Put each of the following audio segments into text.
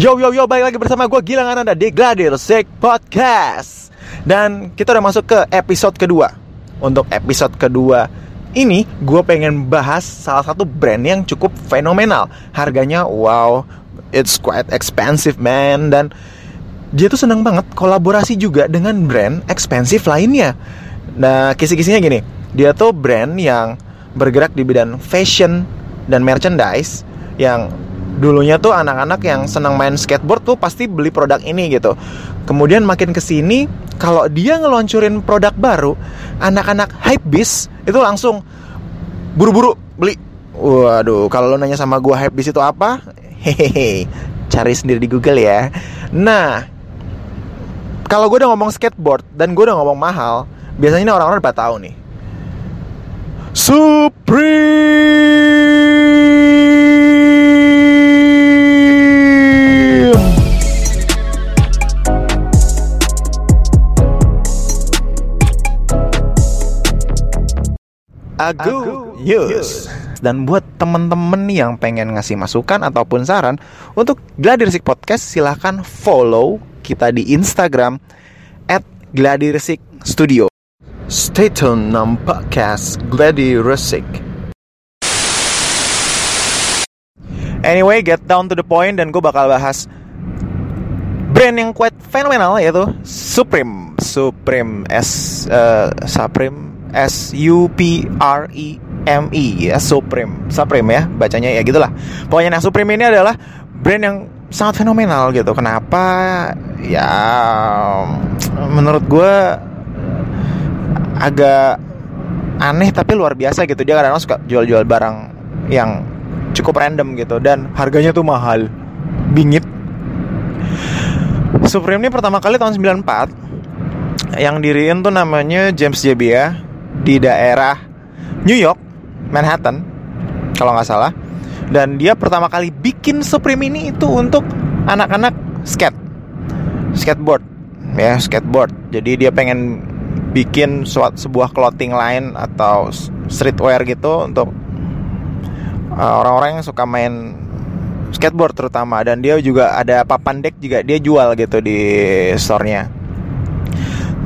Yo yo yo, balik lagi bersama gue Gilang Ananda di Gladir Sick Podcast. Dan kita udah masuk ke episode kedua. Untuk episode kedua ini gue pengen bahas salah satu brand yang cukup fenomenal. Harganya wow, it's quite expensive man. Dan dia tuh seneng banget kolaborasi juga dengan brand expensive lainnya. Nah kisi-kisinya gini. Dia tuh brand yang bergerak di bidang fashion dan merchandise Yang dulunya tuh anak-anak yang senang main skateboard tuh pasti beli produk ini gitu. Kemudian makin ke sini kalau dia ngeloncurin produk baru, anak-anak hype bis itu langsung buru-buru beli. Waduh, kalau lo nanya sama gua hype bis itu apa? Hehehe, cari sendiri di Google ya. Nah, kalau gue udah ngomong skateboard dan gue udah ngomong mahal, biasanya ini orang-orang udah tahu nih. Supreme. Agu Yus. Dan buat temen-temen yang pengen ngasih masukan ataupun saran untuk Gladiresik Podcast silahkan follow kita di Instagram at Gladiresik Studio. Stay tune nam podcast Gladiresik. Anyway, get down to the point dan gue bakal bahas brand yang quite fenomenal yaitu Supreme. Supreme S uh, Supreme S U P R E M E ya Supreme. Supreme ya bacanya ya gitulah. Pokoknya nah Supreme ini adalah brand yang sangat fenomenal gitu. Kenapa? Ya menurut gue agak aneh tapi luar biasa gitu. Dia kadang-kadang suka jual-jual barang yang cukup random gitu dan harganya tuh mahal. Bingit. Supreme ini pertama kali tahun 94 yang diriin tuh namanya James Jebbia di daerah New York, Manhattan kalau nggak salah. Dan dia pertama kali bikin Supreme ini itu untuk anak-anak skate, skateboard, ya skateboard. Jadi dia pengen bikin suat, sebuah clothing line atau streetwear gitu untuk uh, orang-orang yang suka main skateboard terutama dan dia juga ada papan deck juga dia jual gitu di store-nya.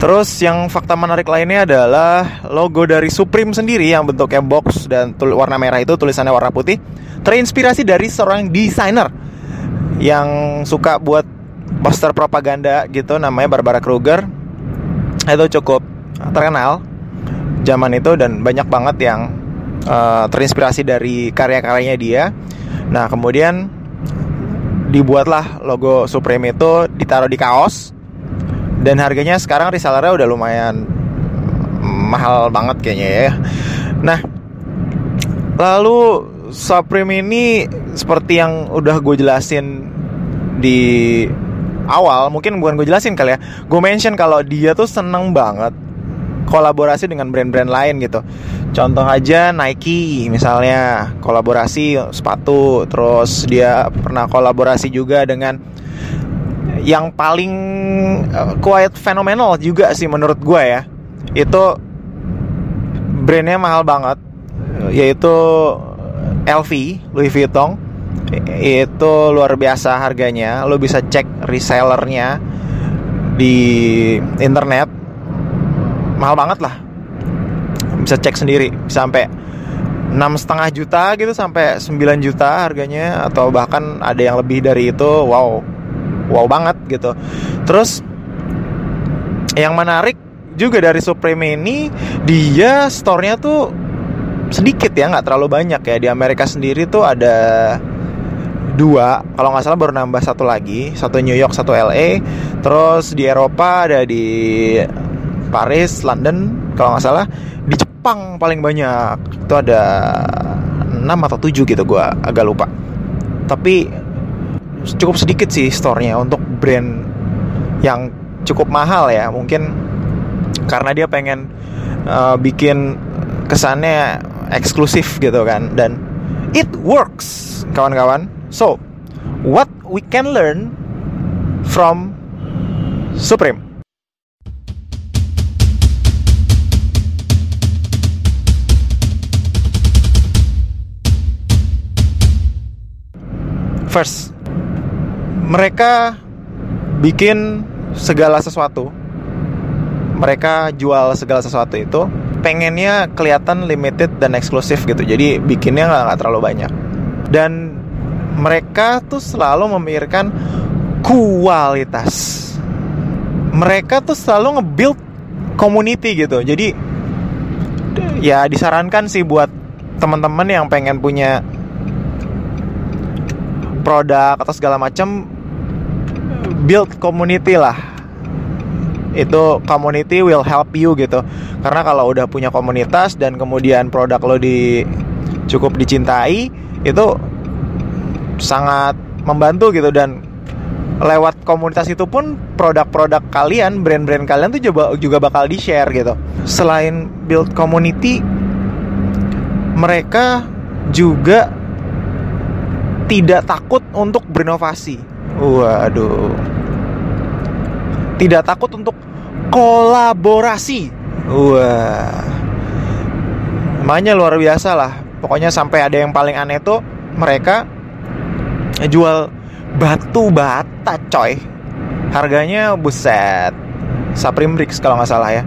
Terus yang fakta menarik lainnya adalah logo dari Supreme sendiri yang bentuknya box dan warna merah itu tulisannya warna putih terinspirasi dari seorang desainer yang suka buat poster propaganda gitu namanya Barbara Kruger. Itu cukup terkenal zaman itu dan banyak banget yang uh, terinspirasi dari karya-karyanya dia. Nah, kemudian dibuatlah logo Supreme itu ditaruh di kaos dan harganya sekarang resellernya udah lumayan mahal banget kayaknya ya. Nah, lalu Supreme ini seperti yang udah gue jelasin di awal, mungkin bukan gue jelasin kali ya. Gue mention kalau dia tuh seneng banget kolaborasi dengan brand-brand lain gitu. Contoh aja Nike misalnya kolaborasi sepatu, terus dia pernah kolaborasi juga dengan yang paling uh, quite fenomenal juga sih menurut gue ya. Itu brandnya mahal banget, yaitu LV Louis Vuitton. Itu luar biasa harganya. Lo bisa cek resellernya di internet mahal banget lah bisa cek sendiri bisa sampai enam setengah juta gitu sampai 9 juta harganya atau bahkan ada yang lebih dari itu wow wow banget gitu. Terus yang menarik juga dari Supreme ini dia store-nya tuh sedikit ya nggak terlalu banyak ya. Di Amerika sendiri tuh ada dua kalau nggak salah baru nambah satu lagi. Satu New York satu LA terus di Eropa ada di Paris, London kalau nggak salah. Di Jepang paling banyak. Itu ada 6 atau 7 gitu gue agak lupa. Tapi cukup sedikit sih store-nya untuk brand yang cukup mahal ya. Mungkin karena dia pengen uh, bikin kesannya eksklusif gitu kan. Dan it works kawan-kawan. So what we can learn from Supreme. First, mereka bikin segala sesuatu. Mereka jual segala sesuatu itu pengennya kelihatan limited dan eksklusif gitu. Jadi bikinnya nggak terlalu banyak. Dan mereka tuh selalu memikirkan kualitas. Mereka tuh selalu nge-build community gitu. Jadi ya disarankan sih buat teman-teman yang pengen punya produk atau segala macam build community lah itu community will help you gitu karena kalau udah punya komunitas dan kemudian produk lo di cukup dicintai itu sangat membantu gitu dan lewat komunitas itu pun produk-produk kalian, brand-brand kalian tuh juga juga bakal di share gitu. Selain build community, mereka juga tidak takut untuk berinovasi. Waduh. Tidak takut untuk kolaborasi. Wah. Namanya luar biasa lah. Pokoknya sampai ada yang paling aneh tuh mereka jual batu bata coy harganya buset Supreme Bricks kalau nggak salah ya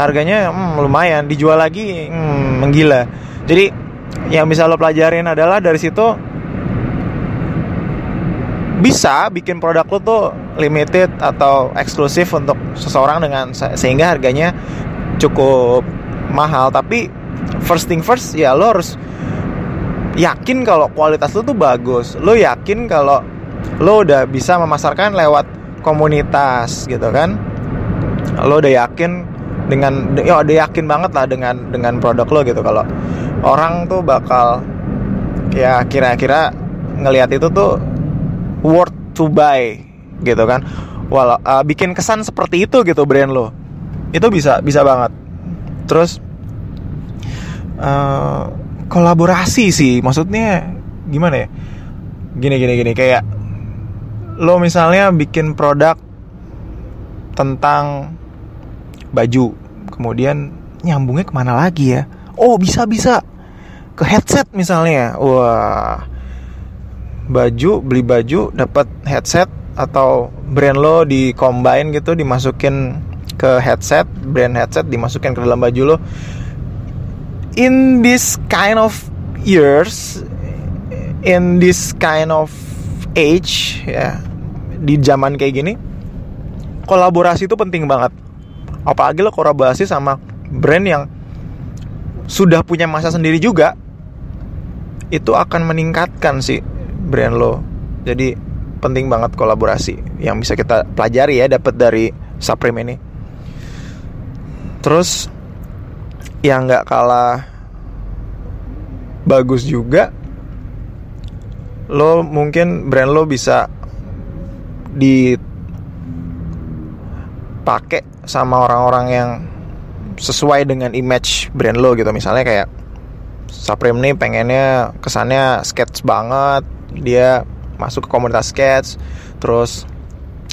harganya hmm, lumayan dijual lagi hmm, menggila jadi yang bisa lo pelajarin adalah dari situ bisa bikin produk lo tuh limited atau eksklusif untuk seseorang dengan sehingga harganya cukup mahal. Tapi first thing first ya lo harus yakin kalau kualitas lo tuh bagus. Lo yakin kalau lo udah bisa memasarkan lewat komunitas gitu kan? Lo udah yakin dengan ya udah yakin banget lah dengan dengan produk lo gitu. Kalau orang tuh bakal ya kira-kira ngelihat itu tuh worth to buy gitu kan. Walau uh, bikin kesan seperti itu gitu brand lo. Itu bisa bisa banget. Terus uh, kolaborasi sih. Maksudnya gimana ya? Gini gini gini. Kayak lo misalnya bikin produk tentang baju kemudian nyambungnya ke mana lagi ya? Oh bisa bisa. Ke headset misalnya. Wah baju beli baju dapat headset atau brand lo di combine gitu dimasukin ke headset brand headset dimasukin ke dalam baju lo. In this kind of years in this kind of age ya di zaman kayak gini kolaborasi itu penting banget. Apalagi lo kolaborasi sama brand yang sudah punya masa sendiri juga itu akan meningkatkan sih brand lo. Jadi penting banget kolaborasi yang bisa kita pelajari ya dapat dari Supreme ini. Terus yang nggak kalah bagus juga lo mungkin brand lo bisa dipakai sama orang-orang yang sesuai dengan image brand lo gitu. Misalnya kayak Supreme nih pengennya kesannya sketch banget dia masuk ke komunitas sketch terus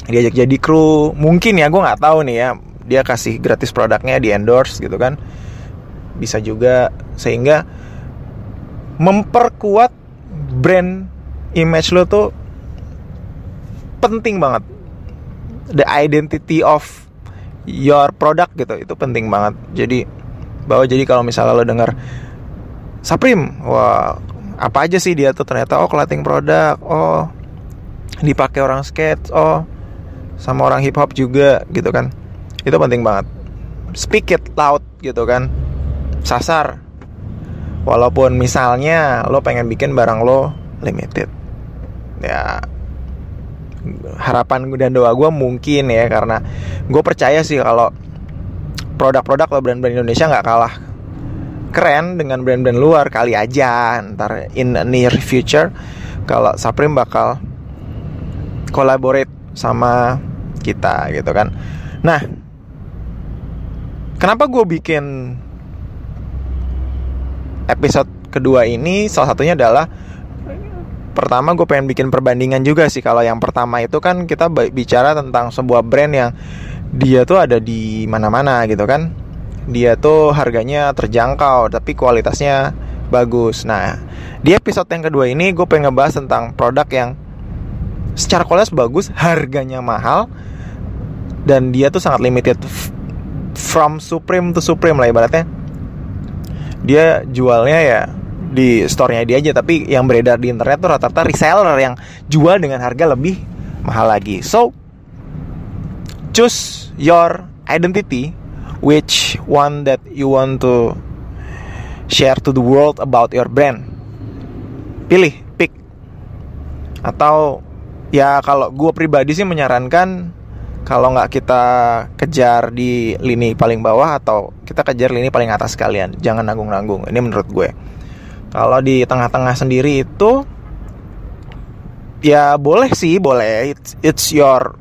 diajak jadi kru. Mungkin ya gue nggak tahu nih ya dia kasih gratis produknya di endorse gitu kan. Bisa juga sehingga memperkuat brand image lo tuh penting banget. The identity of your product gitu itu penting banget. Jadi bahwa jadi kalau misalnya lo dengar Supreme wah apa aja sih dia tuh? Ternyata oh clothing produk oh dipakai orang skate oh sama orang hip hop juga gitu kan. Itu penting banget. Speak it loud gitu kan. Sasar. Walaupun misalnya lo pengen bikin barang lo limited. Ya harapan dan doa gue mungkin ya karena gue percaya sih kalau produk-produk lo brand-brand Indonesia nggak kalah keren dengan brand-brand luar kali aja. Ntar in near future kalau Supreme bakal collaborate sama kita gitu kan. Nah kenapa gue bikin episode kedua ini? Salah satunya adalah pertama gue pengen bikin perbandingan juga sih. Kalau yang pertama itu kan kita bicara tentang sebuah brand yang dia tuh ada di mana-mana gitu kan dia tuh harganya terjangkau tapi kualitasnya bagus. Nah di episode yang kedua ini gue pengen ngebahas tentang produk yang secara kualitas bagus harganya mahal dan dia tuh sangat limited from supreme to supreme lah ibaratnya. Dia jualnya ya di store-nya dia aja tapi yang beredar di internet tuh rata-rata reseller yang jual dengan harga lebih mahal lagi. So choose your identity which one that you want to share to the world about your brand? Pilih pick. Atau ya kalau gue pribadi sih menyarankan kalau nggak kita kejar di lini paling bawah atau kita kejar lini paling atas sekalian jangan nanggung-nanggung. Ini menurut gue. Kalau di tengah-tengah sendiri itu ya boleh sih boleh. It's, it's your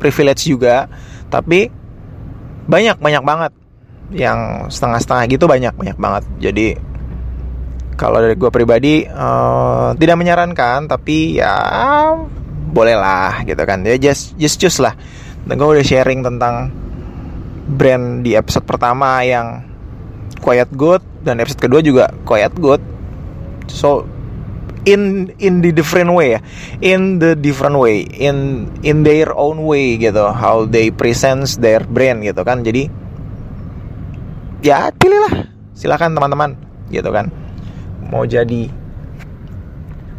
privilege juga. Tapi banyak banyak banget. Yang setengah-setengah gitu banyak banyak banget. Jadi kalau dari gue pribadi uh, tidak menyarankan tapi ya bolehlah gitu kan. Ya just just choose lah. Dan gue udah sharing tentang brand di episode pertama yang quiet good dan episode kedua juga quiet good. So in in the different way ya in the different way in in their own way gitu. How they presents their brand gitu kan. Jadi ya pilihlah. Silakan teman-teman gitu kan. Mau jadi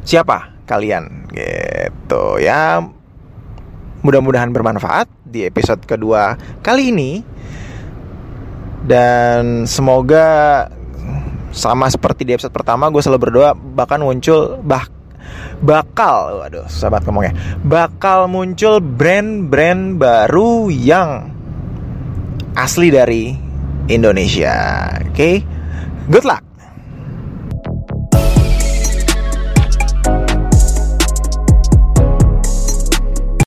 siapa kalian gitu ya. Mudah-mudahan bermanfaat di episode kedua kali ini. Dan semoga sama seperti di episode pertama gue selalu berdoa bahkan muncul bah bakal waduh sahabat ngomongnya bakal muncul brand-brand baru yang asli dari Indonesia oke okay? good luck